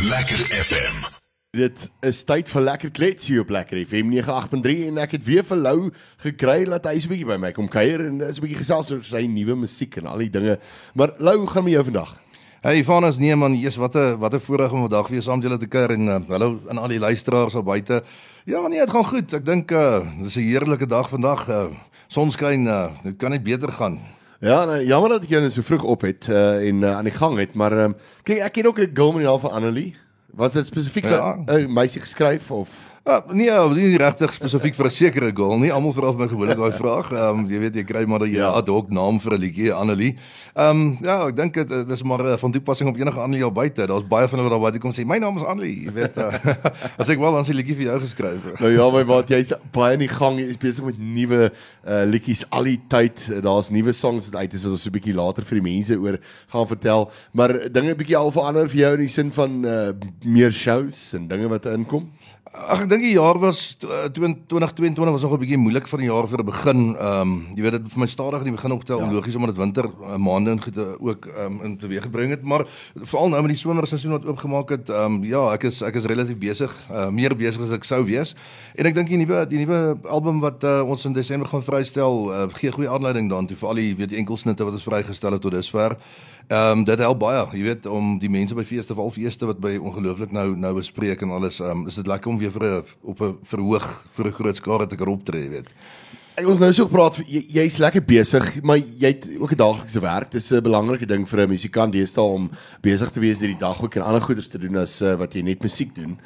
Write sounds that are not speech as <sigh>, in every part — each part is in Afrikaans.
Lekker FM. Dit is tyd vir lekker kletsie op Lekker FM 98.3 en ek het weer vir Lou gekry dat hy so 'n bietjie by my kom kuier en is 'n bietjie gesels oor sy nuwe musiek en al die dinge. Maar Lou, hoe gaan met jou vandag? Hey Ivanus, nee man, jy's wat 'n wat 'n voorreg om vandag weer saam met julle te kuier en uh, hallo aan al die luisteraars op buite. Ja nee, dit gaan goed. Ek dink uh dis 'n heerlike dag vandag. Uh, sonskyn, uh, dit kan net beter gaan. Ja, nou, jammer dat ek jou net so vroeg op het uh, en uh, aan die gang het, maar um, kyk ek ken ook 'n girl met die naam van Annelie. Was dit spesifiek vir Ja. 'n meisie geskryf of Uh, nee, uh, nie regtig spesifiek vir 'n sekere goal nie. Almal vra vir my gewoonlik daai vraag. Ehm um, jy weet jy kry maar 'n Ja. ad hoc naam vir 'n liedjie, Annelie. Ehm um, ja, ek dink dit dis maar uh, van toepassing op enige Annelie al buite. Daar's baie van hulle wat daar buite kom sê, "My naam is Annelie." Jy weet, uh, <laughs> as ek wel dan se liedjie vir jou geskryf. Nou ja, my maat, jy's baie in die gang, jy's besig met nuwe uh liedjies al die tyd. Daar's nuwe songs wat uit is wat ons so 'n bietjie later vir die mense oor gaan vertel, maar dinge bietjie al verander vir jou in die sin van uh meer shows en dinge wat inkom. Ag ek dink die jaar was uh, 2022 was nog 'n bietjie moeilik van die jaar vir 'n begin. Ehm um, jy weet dit vir my stadig in die begin optel Ja. logies omdat dit winter uh, maande en goede ook ehm um, in teweeg gebring het, maar veral nou met die somerseisoen wat oopgemaak het, ehm um, ja, ek is ek is relatief besig, uh, meer besig as ek sou wees. En ek dink die nuwe die nuwe album wat uh, ons in Desember gaan vrystel, uh, gee goeie aanleiding daartoe vir al die weet die enkelsnitte wat ons vrygestel het tot dusver. Ehm um, dit help baie, jy weet, om die mense by feeste, veral feeste wat by ongelooflik nou nou bespreek en alles, ehm um, is dit lekker om weer vir 'n op 'n verhoog vir 'n groot skare te kan optree, jy weet. Ek ons nou so gepraat jy, jy's lekker besig, maar jy het ook 'n daaglikse werk. Dis 'n belangrike ding vir 'n musikant deesdae om besig te wees deur die dag ook en ander goeders te doen as uh, wat jy net musiek doen.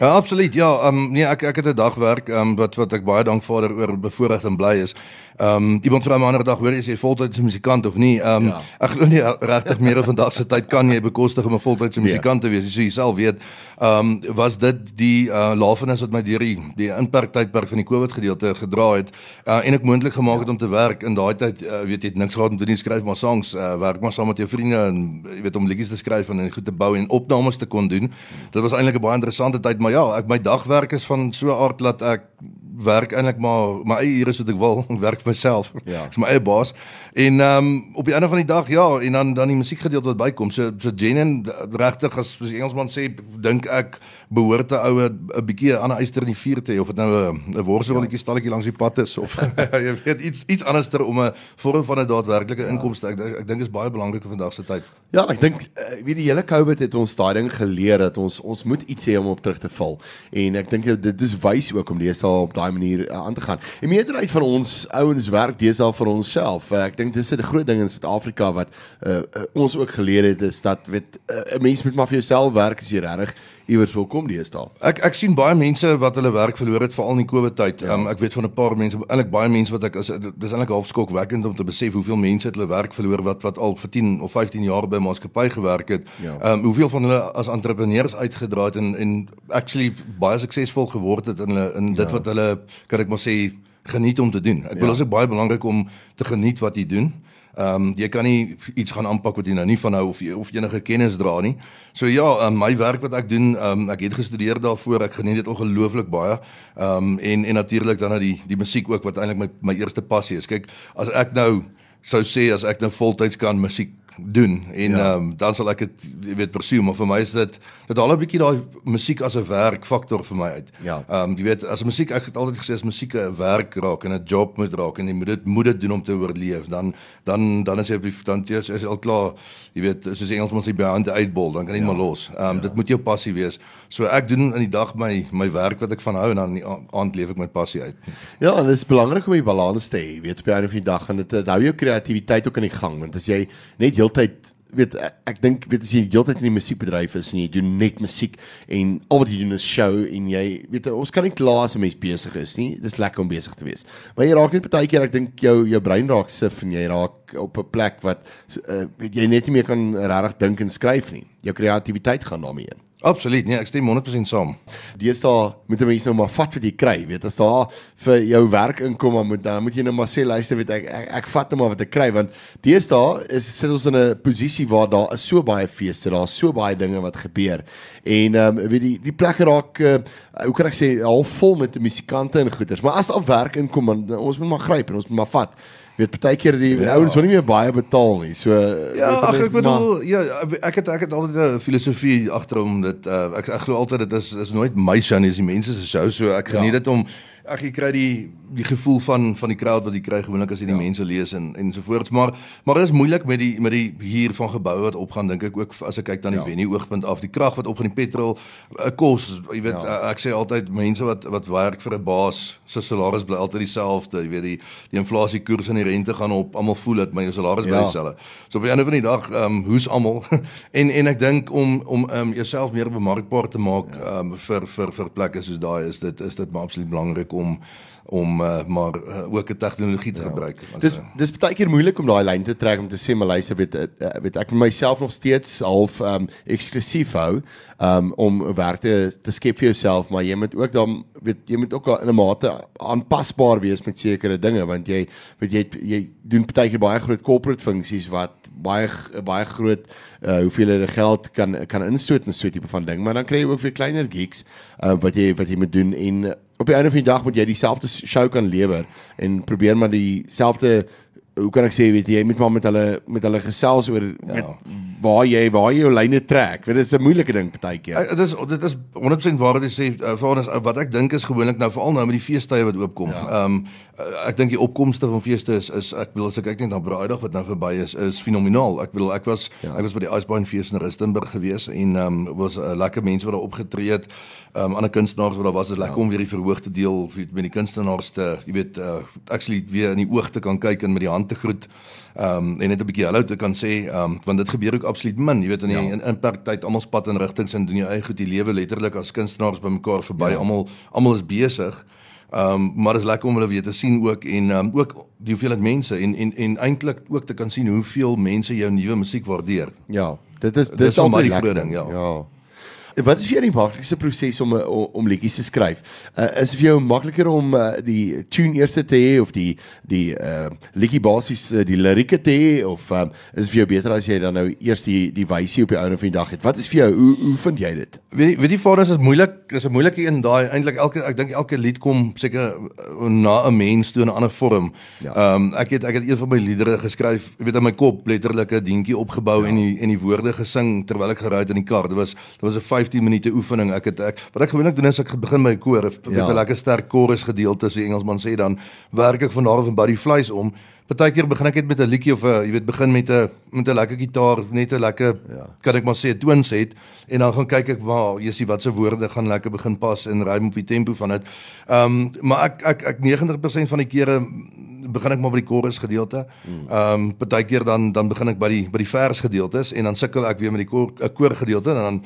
Ja, absoluut. Ja, ehm um, nee, ek ek het 'n dagwerk ehm um, wat wat ek baie dankbaar daaroor bevoorreg en bly is. Ehm um, iemand vra my ander dag, hoor jy jy voltydse musikant of nie? Ehm um, Ja. ja. ek glo nie <laughs> regtig meer van vandag se tyd kan jy bekostig om 'n voltydse Nee. musikant te wees. So jy self weet, ehm um, was dit die uh, lafenis wat my deur die die inperk tydperk van die COVID gedeelte gedra het uh, en ek moontlik gemaak het om te werk in daai tyd uh, weet jy het niks gehad om te doen skryf maar songs, uh, werk maar saam met jou vriende en jy weet om liedjies te skryf en, en goed te bou en opnames te kon doen. Dit was eintlik 'n baie interessante tyd, maar ja, ek my dagwerk is van so 'n aard dat ek werk eintlik maar my eie ure soos ek wil, ek <laughs> werk vir myself. Ja. Ek's my eie baas. En ehm um, op die einde van die dag ja, en dan dan die musiekgedeelte wat bykom. So so Jenin regtig as soos die Engelsman sê, dink ek behoort 'n oue 'n bietjie 'n ander yster in die vuur te hê of dit nou 'n 'n worselletjie stalletjie langs die pad is of <laughs> jy weet iets iets anderster om 'n vorm van 'n daadwerklike inkomste. Ek dink- ek dink is baie belangrik in vandag se tyd. Ja, ek dink uh, weet die hele COVID het ons daai ding geleer dat ons ons moet iets hê om op terug te val. En ek dink dit is wys ook om deesdae op daai manier uh, aan te gaan. En meerderheid van ons ouens werk deesdae vir onsself. Uh, ek dink dis 'n groot ding in Suid-Afrika wat uh, uh, ons ook geleer het is dat weet uh, 'n mens moet maar vir jouself werk as jy regtig iewers wil kom deesdae. Ek ek sien baie mense wat hulle werk verloor het veral in die COVID tyd. Ja. Um, ek weet van 'n paar mense, eintlik baie mense wat ek as dis eintlik half skokwekkend om te besef hoeveel mense het hulle werk verloor wat wat al vir 10 of 15 jaar by 'n maatskappy gewerk het. Ja. Ehm um, hoeveel van hulle as entrepreneurs uitgedra het en en actually baie suksesvol geword het in hulle in dit Ja. wat hulle kan ek maar sê geniet om te doen. Ek bedoel Ja. dit is baie belangrik om te geniet wat jy doen. Ehm um, jy kan nie iets gaan aanpak wat jy nou nie van hou of jy of enige kennis dra nie. So ja, um, my werk wat ek doen, ehm um, ek het gestudeer daarvoor. Ek geniet dit ongelooflik baie. Ehm um, en en natuurlik dan nou die die musiek ook wat eintlik my my eerste passie is. Kyk, as ek nou sou sê as ek nou voltyds kan musiek doen en Ja. ja. um, dan sal ek dit jy weet pursue maar vir my is dit dit haal 'n bietjie daai musiek as 'n werk faktor vir my uit. Ja. Ehm um, jy weet as musiek ek het altyd gesê as musiek 'n werk raak en 'n job moet raak en jy moet dit moet dit doen om te oorleef dan dan dan is jy dan jy is, is al klaar jy weet soos die Engelsman sê behind the eight ball dan kan jy Ja. ja. maar los. Ehm um, ja. dit moet jou passie wees. So ek doen in die dag my my werk wat ek van hou en dan in die aand leef ek my passie uit. Ja, en dit is belangrik om die balans te hê, weet op die einde van die dag en dit dit hou jou kreatiwiteit ook in die gang want as jy net heeltyd weet ek, ek dink weet as jy heeltyd in die musiekbedryf is en jy doen net musiek en al wat jy doen is show en jy weet ons kan nie kla as 'n mens besig is nie. Dis lekker om besig te wees. Maar jy raak net baie keer ek dink jou jou brein raak sif en jy raak op 'n plek wat uh, jy net nie meer kan regtig dink en skryf nie. Jou kreatiwiteit gaan daarmee in. Absoluut. Nee, ek stem 100% saam. Deesdae moet 'n mens nou maar vat wat jy kry, weet as daar vir jou werk inkom dan moet dan moet jy nou maar sê luister weet ek ek, ek vat nou maar wat ek kry want deesdae is sit ons in 'n posisie waar daar is so baie feeste, daar's so baie dinge wat gebeur. En ehm um, weet die die plekke raak uh, hoe kan ek sê half vol met musikante en goeters, maar as daar werk inkom dan ons moet maar gryp en ons moet maar vat. Weet partykeer die ja. ouens wil nie meer baie betaal nie. So Ja, ag ek bedoel maar, ja, ek het ek het altyd 'n filosofie agterom dit uh, ek ek glo altyd dit is is nooit my show nie, dis die mense se show. So ek geniet ja. dit om ag jy kry die die gevoel van van die crowd wat jy kry gewoonlik as jy die ja. mense lees en en so voorts maar maar dit is moeilik met die met die hier van geboue wat opgaan dink ek ook as ek kyk dan die ja. venue oogpunt af die krag wat op gaan die petrol uh, kos jy weet ja. uh, ek sê altyd mense wat wat werk vir 'n baas se salaris bly altyd dieselfde jy weet die die inflasie koers en die rente gaan op almal voel dit my salaris bly ja. dieselfde so op die einde van die dag ehm um, hoe's almal <laughs> en en ek dink om om ehm um, jouself meer bemarkbaar te maak ehm ja. um, vir vir vir plekke soos daai is dit is dit maar absoluut belangrik om om uh, maar uh, ook 'n tegnologie te ja. gebruik. Dis dis baie keer moeilik om daai lyn te trek om te sê maar luister weet uh, weet ek myself nog steeds half um eksklusief hou um om werk te, te skep vir jouself maar jy moet ook dan weet jy moet ook in 'n mate aanpasbaar wees met sekere dinge want jy weet jy jy doen baie keer baie groot corporate funksies wat baie baie groot uh, hoeveel geld kan kan instoot en so 'n tipe van ding maar dan kry jy ook weer kleiner gigs uh, wat jy wat jy moet doen en op die einde van die dag moet jy dieselfde show kan lewer en probeer maar dieselfde hoe kan ek sê weet jy met maar met hulle met hulle gesels oor ja. met waar jy waar jy jou lyne trek. Dit is 'n moeilike ding partykeer. Dit is dit is 100% waar wat jy sê uh, vir ons wat ek dink is gewoonlik nou veral nou met die feestydde wat oopkom. Ja. Ehm ja. um, ek dink die opkomste van feeste is is ek bedoel as ek kyk net na Braaidag wat nou verby is is fenomenaal. Ek bedoel ek was ja. ek was by die Iceberg fees in Rustenburg gewees en ehm um, was uh, lekker mense wat daar opgetree het. Ehm um, ander kunstenaars wat daar was, dit lekker ja. om weer die verhoog te deel met die kunstenaars te, jy weet, uh, actually weer in die oog te kan kyk en met die hand te groet. Ehm um, en net 'n bietjie hallo te kan sê, ehm um, want dit gebeur ook absoluut min, jy weet in die ja. in, in parktyd almal spat in rigtings en doen jou eie goed, die lewe letterlik as kunstenaars bymekaar verby, ja. almal almal is besig. Ehm um, maar dit is lekker om hulle weer te sien ook en ehm um, ook die hoeveelheid mense en en en eintlik ook te kan sien hoeveel mense jou nuwe musiek waardeer. Ja, dit is dis al my groot ding, ja. Ja. Wat is vir jou die maklikste proses om eh, om, om liedjies te skryf? Uh, is vir jou makliker om uh, die tune eers te hê of die die uh, liedjie basies uh, die lirieke te hê of um, is vir jou beter as jy dan nou eers die die wysie op die ouene van die dag het? Wat is vir jou hoe hoe vind jy dit? Weet weet die vaders is moeilik, is 'n moeilike een daai eintlik elke ek dink elke lied kom seker na 'n mens toe in 'n ander vorm. Ja. Ehm ja. um, ek het ek het een van my liedere geskryf, weet in my kop letterlik 'n dingetjie opgebou ja. en die en die woorde gesing terwyl ek gery het in die kar. Dit was dit was 'n 15 minute oefening. Ek het ek wat ek gewoonlik doen is ek begin my koor, ek het ja. 'n lekker sterk chorus gedeelte, so Engelsman sê dan werk ek van daar af en by die vleis om. Partykeer begin ek net met 'n liedjie of 'n jy weet begin met 'n met 'n lekker gitaar, net 'n lekker ja. kan ek maar sê 'n toonset en dan gaan kyk ek waar jy sien wat se woorde gaan lekker begin pas en rym op die tempo van dit. Ehm um, maar ek ek ek 90% van die kere begin ek maar by die chorus gedeelte. Hmm. Ehm um, partykeer dan dan begin ek by die by die vers gedeeltes en dan sukkel ek weer met die koor, koor gedeelte en dan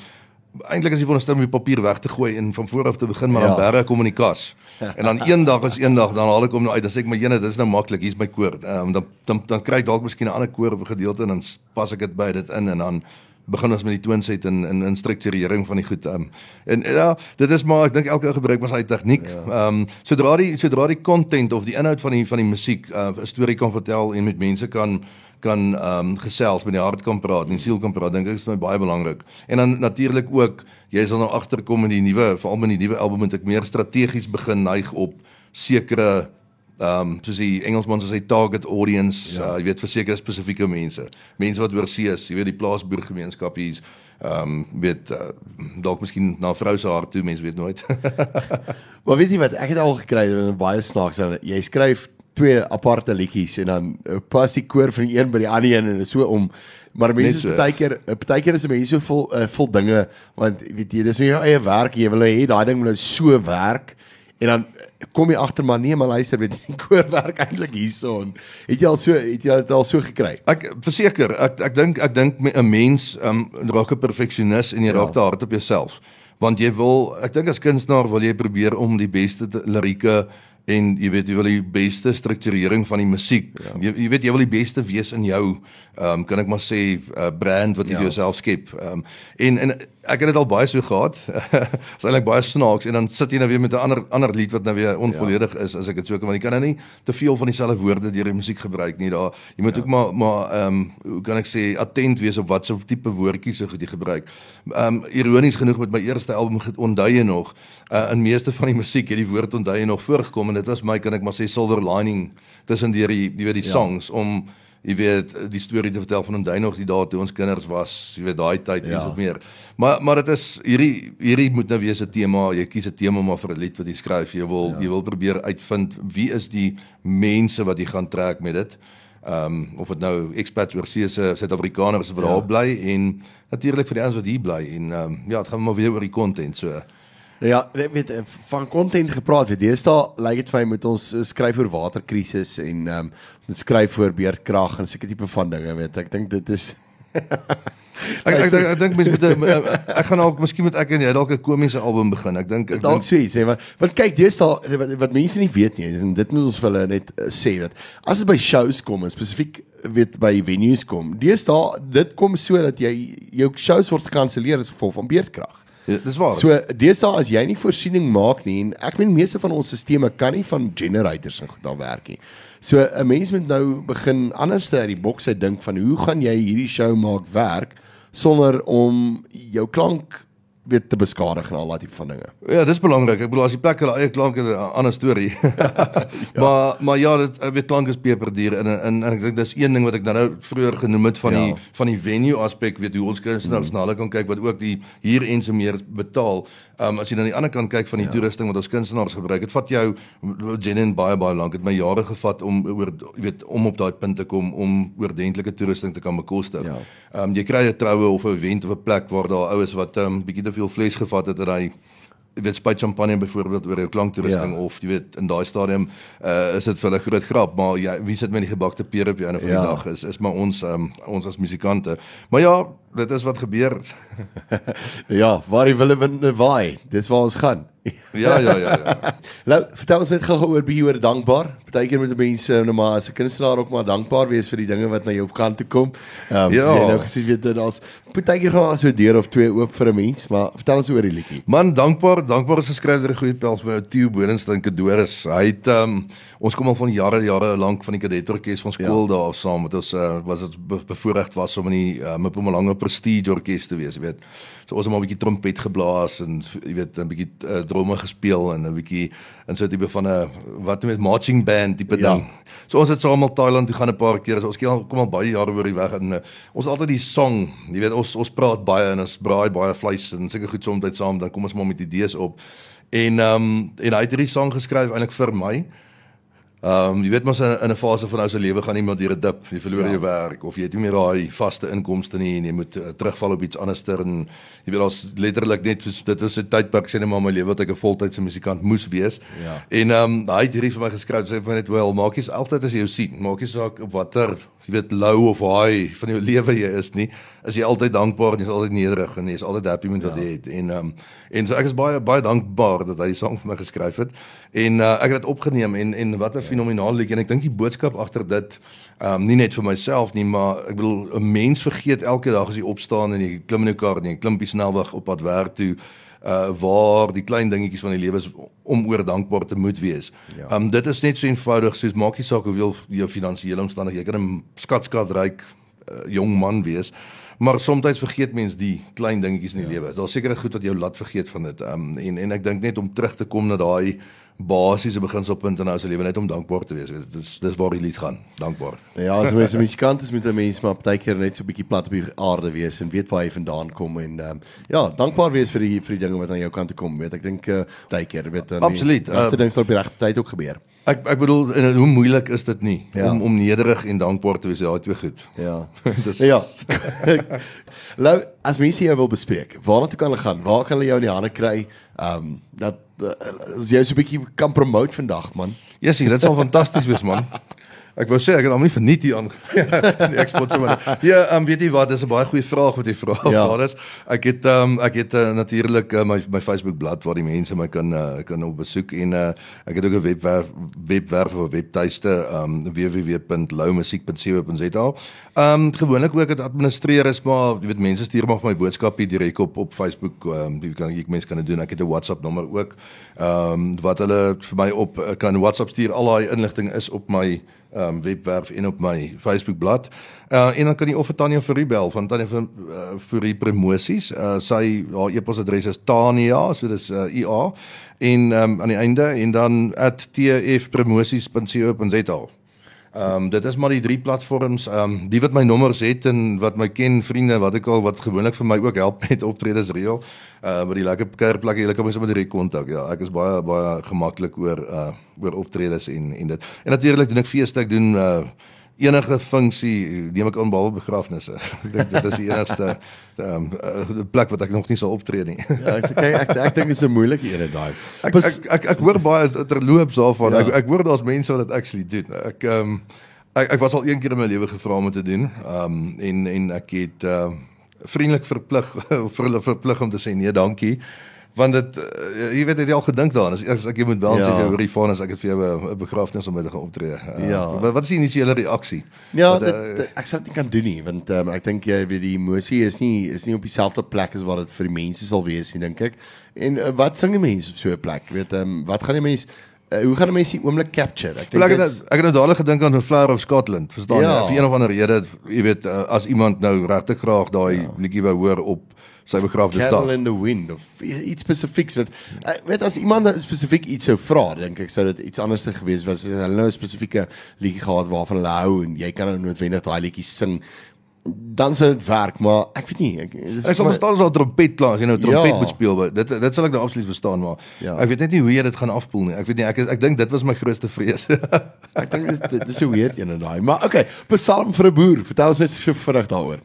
eintlik as jy van 'n stuk met papier weg te gooi en van voor af te begin maar ja. dan berg kom in die kas. En dan eendag is eendag dan haal ek hom nou uit. Dan sê ek my jene, dit is nou maklik. Hier's my koor. Ehm um, dan dan dan kry ek dalk miskien 'n ander koor op 'n gedeelte en dan pas ek dit by dit in en dan begin ons met die toonset en in in strukturering van die goed. Ehm um, en ja, dit is maar ek dink elke ou gebruik maar sy tegniek. Ja. Ehm ja. um, sodra die sodra die content of die inhoud van die van die musiek uh, 'n storie kan vertel en met mense kan kan ehm um, gesels met die hart kan praat en die siel kan praat dink ek is my baie belangrik. En dan natuurlik ook jy sal nou agterkom in die nuwe veral met die nuwe album moet ek meer strategies begin neig op sekere ehm um, soos die Engelsman sê target audience, ja. uh, jy weet vir sekere spesifieke mense. Mense wat oor see is, jy weet die plaasboergemeenskap hier ehm um, weet uh, dalk miskien na vrou se hart toe, mense weet nooit. <laughs> maar weet jy wat, ek het al gekry in baie snaaks en jy skryf twee aparte liedjies en dan uh, pas die koor van die een by die ander een en so om maar mense so. baie keer baie keer is mense so vol uh, vol dinge want weet jy dis nie jou eie werk jy wil hê daai ding moet nou so werk en dan kom jy agter maar nee maar luister weet jy <laughs> koor werk eintlik hierson het jy al so het jy dit al so gekry ek verseker ek ek dink ek dink 'n mens um, raak 'n perfeksionis en jy ja. raak te hard op jouself want jy wil ek dink as kunstenaar wil jy probeer om die beste lirieke en jy weet jy wil die beste strukturering van die musiek. Ja. Jy, jy weet jy wil die beste wees in jou ehm um, kan ek maar sê uh, brand wat jy ja. vir jouself skep. Ehm um, en en ek het dit al baie so gehad. <laughs> Dit's eintlik baie snaaks en dan sit jy nou weer met 'n ander ander lied wat nou weer onvolledig ja. is as ek dit so kan want jy kan nou nie te veel van dieselfde woorde deur die musiek gebruik nie. Daar jy moet ja. ook maar maar ehm um, hoe kan ek sê attent wees op wat so tipe woordjies so goed jy gebruik. Ehm um, ironies genoeg met my eerste album onthou jy nog uh, in meeste van die musiek het die woord onthou jy nog voorgekom en dit was my kan ek maar sê silver lining tussen deur die jy weet die ja. songs om jy weet die storie te vertel van onthou nog die dae toe ons kinders was, jy weet daai tyd ja. en so meer. Maar maar dit is hierdie hierdie moet nou wees 'n tema. Jy kies 'n tema maar vir 'n lied wat jy skryf. Jy wil ja. jy wil probeer uitvind wie is die mense wat jy gaan trek met dit. Ehm um, of dit nou expats oorsee se Suid-Afrikaners wat ja. daar bly en natuurlik vir die ouens wat hier bly en ehm um, ja, dit gaan maar weer oor die content so. Ja, ek weet eh, van content gepraat het. Deesdae lyk dit vir my moet ons eh, skryf oor waterkrisis en ehm um, skryf oor beerdkrag en seker tipe van dinge, weet ek. Ek dink dit is <laughs> ek ek ek dink mens moet ek gaan dalk miskien moet ek en jy dalk 'n komiese album begin. Ek dink ek dalk sê sê maar want kyk deesdae wat, wat mense nie weet nie en dit moet ons vir hulle net uh, sê dat as dit by shows kom en spesifiek weet by venues kom. Deesdae dit kom so dat jy jou shows word gekanselleer as gevolg van beerdkrag. Ja, dis waar. So deesdae as jy nie voorsiening maak nie en ek meen meeste van ons stelsels kan nie van generators en goed daar werk nie. So 'n mens moet nou begin anders uit die boks uit dink van hoe gaan jy hierdie show maak werk sonder om jou klank weet te beskadig en al daai tipe van dinge. Ja, dis belangrik. Ek bedoel as die plek hulle eie klank 'n ander storie. ja. <laughs> <laughs> Maar maar ja, dit weet klank is peperdier en en, en ek dink dis een ding wat ek nou vroeër genoem het van ja. die van die venue aspek, weet hoe ons kunstenaars mm. na hulle kan kyk wat ook die hier en so meer betaal. Um as jy dan aan die ander kant kyk van die ja. toerusting wat ons kunstenaars gebruik, dit vat jou genuine baie baie lank. Dit my jare gevat om oor weet om op daai punt te kom om oordentlike toerusting te kan bekostig. Ja. Um jy kry 'n troue of 'n event of 'n plek waar daar oues wat um bietjie soveel vlees gevat het dat hy jy weet spyt champagne byvoorbeeld oor jou klanktoerusting ja. of jy weet in daai stadium uh, is dit vir hulle groot grap maar ja wie sit met die gebakte pere op jou en op die ja. dag? Is is maar ons um, ons as musikante. Maar ja dit is wat gebeur. <laughs> Ja waar jy wil in waai? Dis waar ons gaan. Ja ja ja ja. <laughs> Nou vertel ons net gou oor bietjie oor dankbaar partykeer met die mense nou maar as 'n kunstenaar ook maar dankbaar wees vir die dinge wat na jou kant toe kom? Um, ja. so jy nou gesien weet daar's partykeer gaan as 'n deur of twee oop vir 'n mens maar vertel ons oor die liedjie. Man dankbaar dankbaar is geskryf deur 'n goeie pels by Theo Bodenstein Kadoris hy het um, ons kom al van jare jare lank van die kadetorkes van skool ja. daar af saam met ons uh, was dit bevoorreg was om in die uh, Mpumalanga prestige orkes te wees, jy weet. So ons het maar 'n bietjie trompet geblaas en jy weet 'n bietjie uh, drome gespeel en 'n bietjie in so 'n tipe van 'n wat met marching band tipe ja. ding. So ons het saam al Thailand toe gaan 'n paar keer. So ons kom al baie jare oor die weg en uh, ons altyd die song, jy weet ons ons praat baie en ons braai baie vleis en seker goed soms tyd saam dan kom ons maar met idees op. En ehm um, en hy het hierdie song geskryf eintlik vir my. Ehm um, jy weet mos in, in 'n fase van ou se lewe gaan iemand deur 'n dip, jy verloor ja. jou werk of jy het nie meer daai vaste inkomste nie en jy moet uh, terugval op iets anderster en jy weet ons letterlik net soos dit is 'n tydperk sê net maar my lewe wat ek 'n voltydse musikant moes wees. Ja. En ehm um, hy het hierdie vir my geskryf sê vir my net wel maak jy altyd as jy jou sien, maak jy saak op watter jy weet low of high van jou <laughs> lewe jy is nie is jy altyd dankbaar en jy is altyd nederig en jy is altyd happy met wat ja. jy het en um, en so ek is baie baie dankbaar dat hy die sang vir my geskryf het en uh, ek het dit opgeneem en en wat 'n ja. fenominale liedjie en ek dink die boodskap agter dit um, nie net vir myself nie maar ek bedoel 'n mens vergeet elke dag as jy opstaan en jy klim in jou kar en jy klim op die snelweg op pad werk toe uh waar die klein dingetjies van die lewe is om oor dankbaar te moet wees. Ja. Um dit is net so eenvoudig soos maak nie saak hoeveel jou finansiële omstandighede, jy kan 'n skatskat ryk uh, jong man wees, maar soms vergeet mens die klein dingetjies in die ja. lewe. Daar's seker goed wat jou laat vergeet van dit. Um en en ek dink net om terug te kom na daai basiese beginselpunt in ons lewe net om dankbaar te wees. Dit is dis waar die lied gaan. Dankbaar. Ja, as mens 'n musikant is met 'n mens maar partykeer net so 'n bietjie plat op die aarde wees en weet waar hy vandaan kom en um, ja, dankbaar wees vir die vir die dinge wat aan jou kant toe kom. Weet ek dink uh, partykeer weet dan Absoluut. Uh, dinge sal op die regte tyd ook gebeur. Ek ek bedoel en hoe moeilik is dit nie ja. om om nederig en dankbaar te wees. Ja, twee goed. Ja. <laughs> Dis Ja. <laughs> Lou, as mense jou wil bespreek, waar toe kan hulle gaan? Waar kan hulle jou in die hande kry? Ehm um, dat uh, jy so 'n bietjie kan promote vandag, man. Yesie, dit sal fantasties wees, man. Ek wou sê ek het hom nie verniet hier <laughs> aan. die eksport sommer. Ja, um, weet jy wat, dis 'n baie goeie vraag wat jy vra. Ja. Daar is ek het um, ek het uh, natuurlik uh, my my Facebook bladsy waar die mense my kan uh, kan op besoek en uh, ek het ook 'n webwerf webwerf of webtuiste um www.loumusiek.co.za. Um gewoonlik ook dit administreer is maar jy weet mense stuur maar vir my boodskappe direk op op Facebook. Um jy kan ek mense kan dit doen. Ek het 'n WhatsApp nommer ook. Um wat hulle vir my op kan WhatsApp stuur. Al daai inligting is op my um, webwerf en op my Facebook bladsy. Uh en dan kan jy of vir Tanya Fourie bel van Tanya vir uh, Fourie promosies. Uh sy haar e-posadres is tania, so dis uh, IA en um, aan die einde en dan @tfpromosies.co.za. Ehm um, dit is maar die drie platforms ehm um, die wat my nommers het en wat my ken vriende wat ek al wat gewoonlik vir my ook help met optredes reël. Uh by die lekker kuierplek jy kan my sommer direk kontak. Ja, ek is baie baie gemaklik oor uh oor optredes en en dit. En natuurlik doen ek feeste, ek doen uh enige funksie neem ek aan behalwe begrafnisse. <laughs> ek dink dit is die enigste ehm um, plek wat ek nog nie sal optree nie. ja, ek kyk ek ek dink dit is 'n moeilike een daai. Ek, ek ek ek hoor baie terloops daarvan. Ja. Ek ek hoor daar's mense wat dit actually doen. Ek ehm um, ek ek was al een keer in my lewe gevra om dit te doen. Ehm um, en en ek het ehm uh, vriendelik verplig <laughs> vir hulle verplig om te sê nee, dankie want dit uh, jy weet het jy al gedink daaraan as, as ek jy moet bel ja. sê oor die foon as ek het vir jou 'n begrafnis om met te gaan optree. Uh, ja. Wat, wat is die initiële reaksie? Ja, wat, dit, uh, ek sou dit kan doen nie want um, ek dink jy weet die emosie is nie is nie op dieselfde plek as wat dit vir die mense sal wees nie dink ek. En uh, wat sing die mense op so 'n plek? Weet um, wat gaan die mense Uh, hoe gaan mense die oomblik capture? Ek dink ek, ek het nou dadelik gedink aan 'n Flower of Scotland, verstaan jy? Ja. Vir een of ander rede, jy weet, uh, as iemand nou regtig graag daai ja. liedjie wou hoor op sy begrafnis dag. Candle in the wind of iets spesifieks wat uh, weet as iemand spesifiek iets sou vra, dink ek sou dit iets anders te gewees was as hulle nou 'n spesifieke liedjie gehad waarvan hulle hou en jy kan nou noodwendig daai liedjie sing dan sou dit werk maar ek weet nie ek ek sal verstaan as daar trompet klaar as jy nou trompet ja. moet speel dit dit sal ek nou absoluut verstaan maar ja. ek weet net nie hoe jy dit gaan afpoel nie ek weet nie ek ek dink dit was my grootste vrees <laughs> ek dink dis dis so weird een en daai maar okay psalm vir 'n boer vertel ons net so vinnig daaroor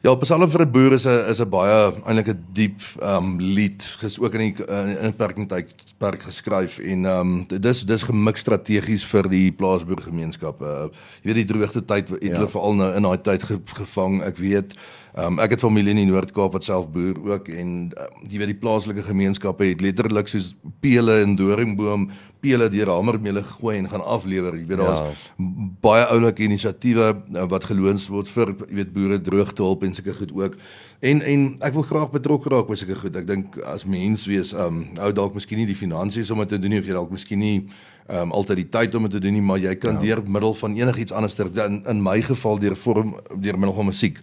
Ja, Psalm vir 'n boer is 'n is 'n baie eintlik 'n diep um lied, ges ook in die in Parkingtyd park geskryf en um dis dis gemik strategies vir die plaasboergemeenskappe. Uh, jy weet die droogte tyd het ja. hulle veral nou in daai tyd ge, gevang. Ek weet Um, ek het familie in die Noord-Kaap wat self boer ook en um, jy weet die plaaslike gemeenskappe het letterlik soos pele en doringboom pele deur hamermeele gegooi en gaan aflewer. Jy weet daar's ja. baie oulike inisiatiewe uh, wat geloons word vir jy weet boere droogtehulp en sulke goed ook. En en ek wil graag betrokke raak by sulke goed. Ek dink as mens wees um ou dalk miskien nie die finansies om dit te doen nie of jy dalk miskien nie um altyd die tyd om dit te doen nie, maar jy kan ja. deur middel van enigiets anders ter in, in my geval deur vorm deur middel van musiek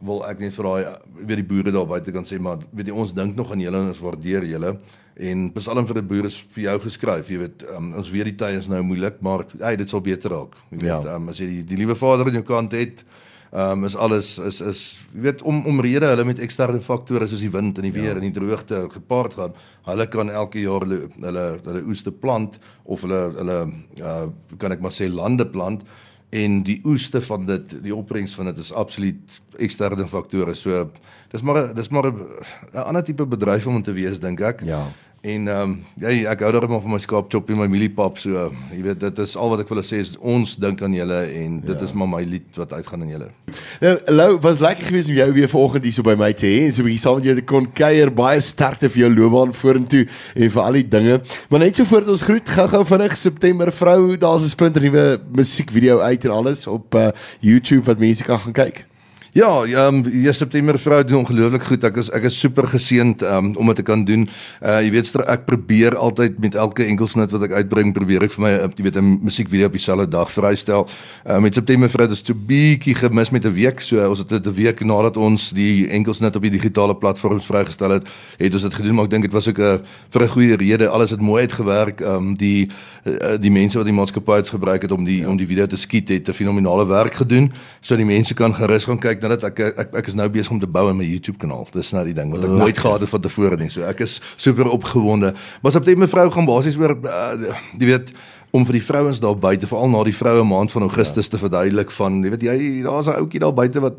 wil ek net vir daai weet die boere daar buite kan sê maar weet jy ons dink nog aan julle en ons waardeer julle en Psalm vir die boere is vir jou geskryf jy weet um, ons weet die tye is nou moeilik maar hey dit sal beter raak jy weet ja. um, as jy die, die liewe Vader aan jou kant het um, is alles is is jy weet om omrede hulle met eksterne faktore soos die wind en die weer ja. en die droogte gepaard gaan hulle kan elke jaar hulle hulle, hulle oeste plant of hulle hulle uh, kan ek maar sê lande plant en die oeste van dit die opbrengs van dit is absoluut eksterne faktore. So dis maar dis maar 'n ander tipe bedryf om te wees dink ek. Ja. En ehm um, ja, ek hou daarom van my skaap chop en my mieliepap so. Jy weet dit is al wat ek wil sê is ons dink aan julle en dit ja. is maar my lied wat uitgaan aan julle. Nou Lou, was lekker geweest om jou weer vanoggend hier so by my te hê en so 'n bietjie saam met jou te kon kuier. Baie sterkte vir jou loopbaan vorentoe en vir al die dinge. Maar net so voordat ons groet gou-gou vinnig September vrou, daar's 'n splinter nuwe musiekvideo uit en alles op uh, YouTube wat mense kan gaan kyk. Ja, ehm um, hier September vrou doen ongelooflik goed. Ek is ek is super geseënd um, om dit te kan doen. Uh jy weet ek probeer altyd met elke enkelsnit wat ek uitbring, probeer ek vir my jy weet 'n musiekvideo op dieselfde dag vrystel. Uh met September vrou is 'n bietjie gemis met 'n week. So ons het dit 'n week nadat ons die enkelsnit op die digitale platforms vrygestel het, het ons dit gedoen, maar ek dink dit was ook 'n vir 'n goeie rede. Alles het mooi uitgewerk. Ehm um, die uh, die mense wat die maatskappy gebruik het om die ja. om die video te skiet het 'n fenominale werk gedoen. So die mense kan gerus gaan kyk kyk nadat ek ek ek is nou besig om te bou in my YouTube kanaal. Dis nou die ding wat ek Lekker. nooit gehad het van tevore nie. So ek is super opgewonde. Maar op dit mevrou gaan basies oor uh, jy weet om vir die vrouens daar buite veral na die vroue maand van Augustus ja. te verduidelik van jy weet jy daar's 'n ouetjie daar buite wat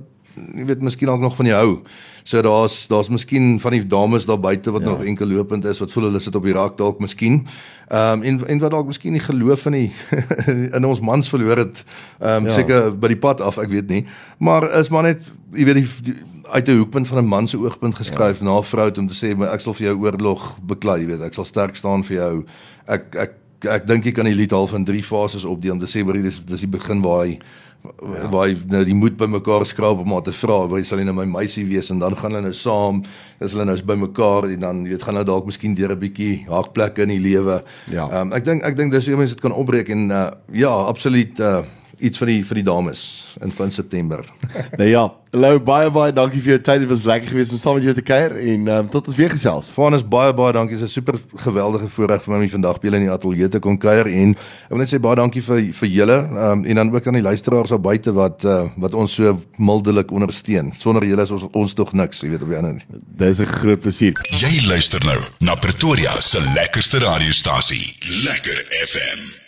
jy weet miskien ook nog van jou hou. So daar's daar's miskien van die dames daar buite wat ja. nog enkel lopend is wat voel hulle sit op die rak dalk miskien. Ehm um, en en wat dalk miskien nie geloof in die <laughs> in ons mans verloor het. Ehm um, ja. seker by die pad af, ek weet nie. Maar is maar net jy weet die, die uit 'n hoekpunt van 'n man se oogpunt geskryf ja. na 'n vrou om te sê ek sal vir jou oorlog beklei, jy weet, ek sal sterk staan vir jou. Ek ek ek dink jy kan die lied half in drie fases opdeel om te sê maar dis dis die begin waar hy ja. waar hy nou die moed bymekaar skraap om te vra waar sal hy nou my meisie wees en dan gaan hulle nou saam is hulle nou bymekaar en dan weet gaan nou dalk miskien deur 'n bietjie haakplekke in die lewe. Ja. Um, ek dink ek dink dis hoe mense dit kan opbreek en uh, ja, absoluut uh, iets vir die vir die dames in van September. <laughs> nou ja, Lou baie baie dankie vir jou tyd. Dit was lekker geweest om saam met jou te kuier en um, tot ons weer gesels. Vanus baie baie dankie. Dit is 'n super geweldige voorreg vir my om vandag by julle in die ateljee te kon kuier en ek wil net sê baie dankie vir vir julle um, en dan ook aan die luisteraars daar buite wat uh, wat ons so mildelik ondersteun. Sonder julle is ons ons tog niks, jy weet op die ander. Dis 'n groot plesier. Jy luister nou na Pretoria se lekkerste radiostasie, Lekker FM.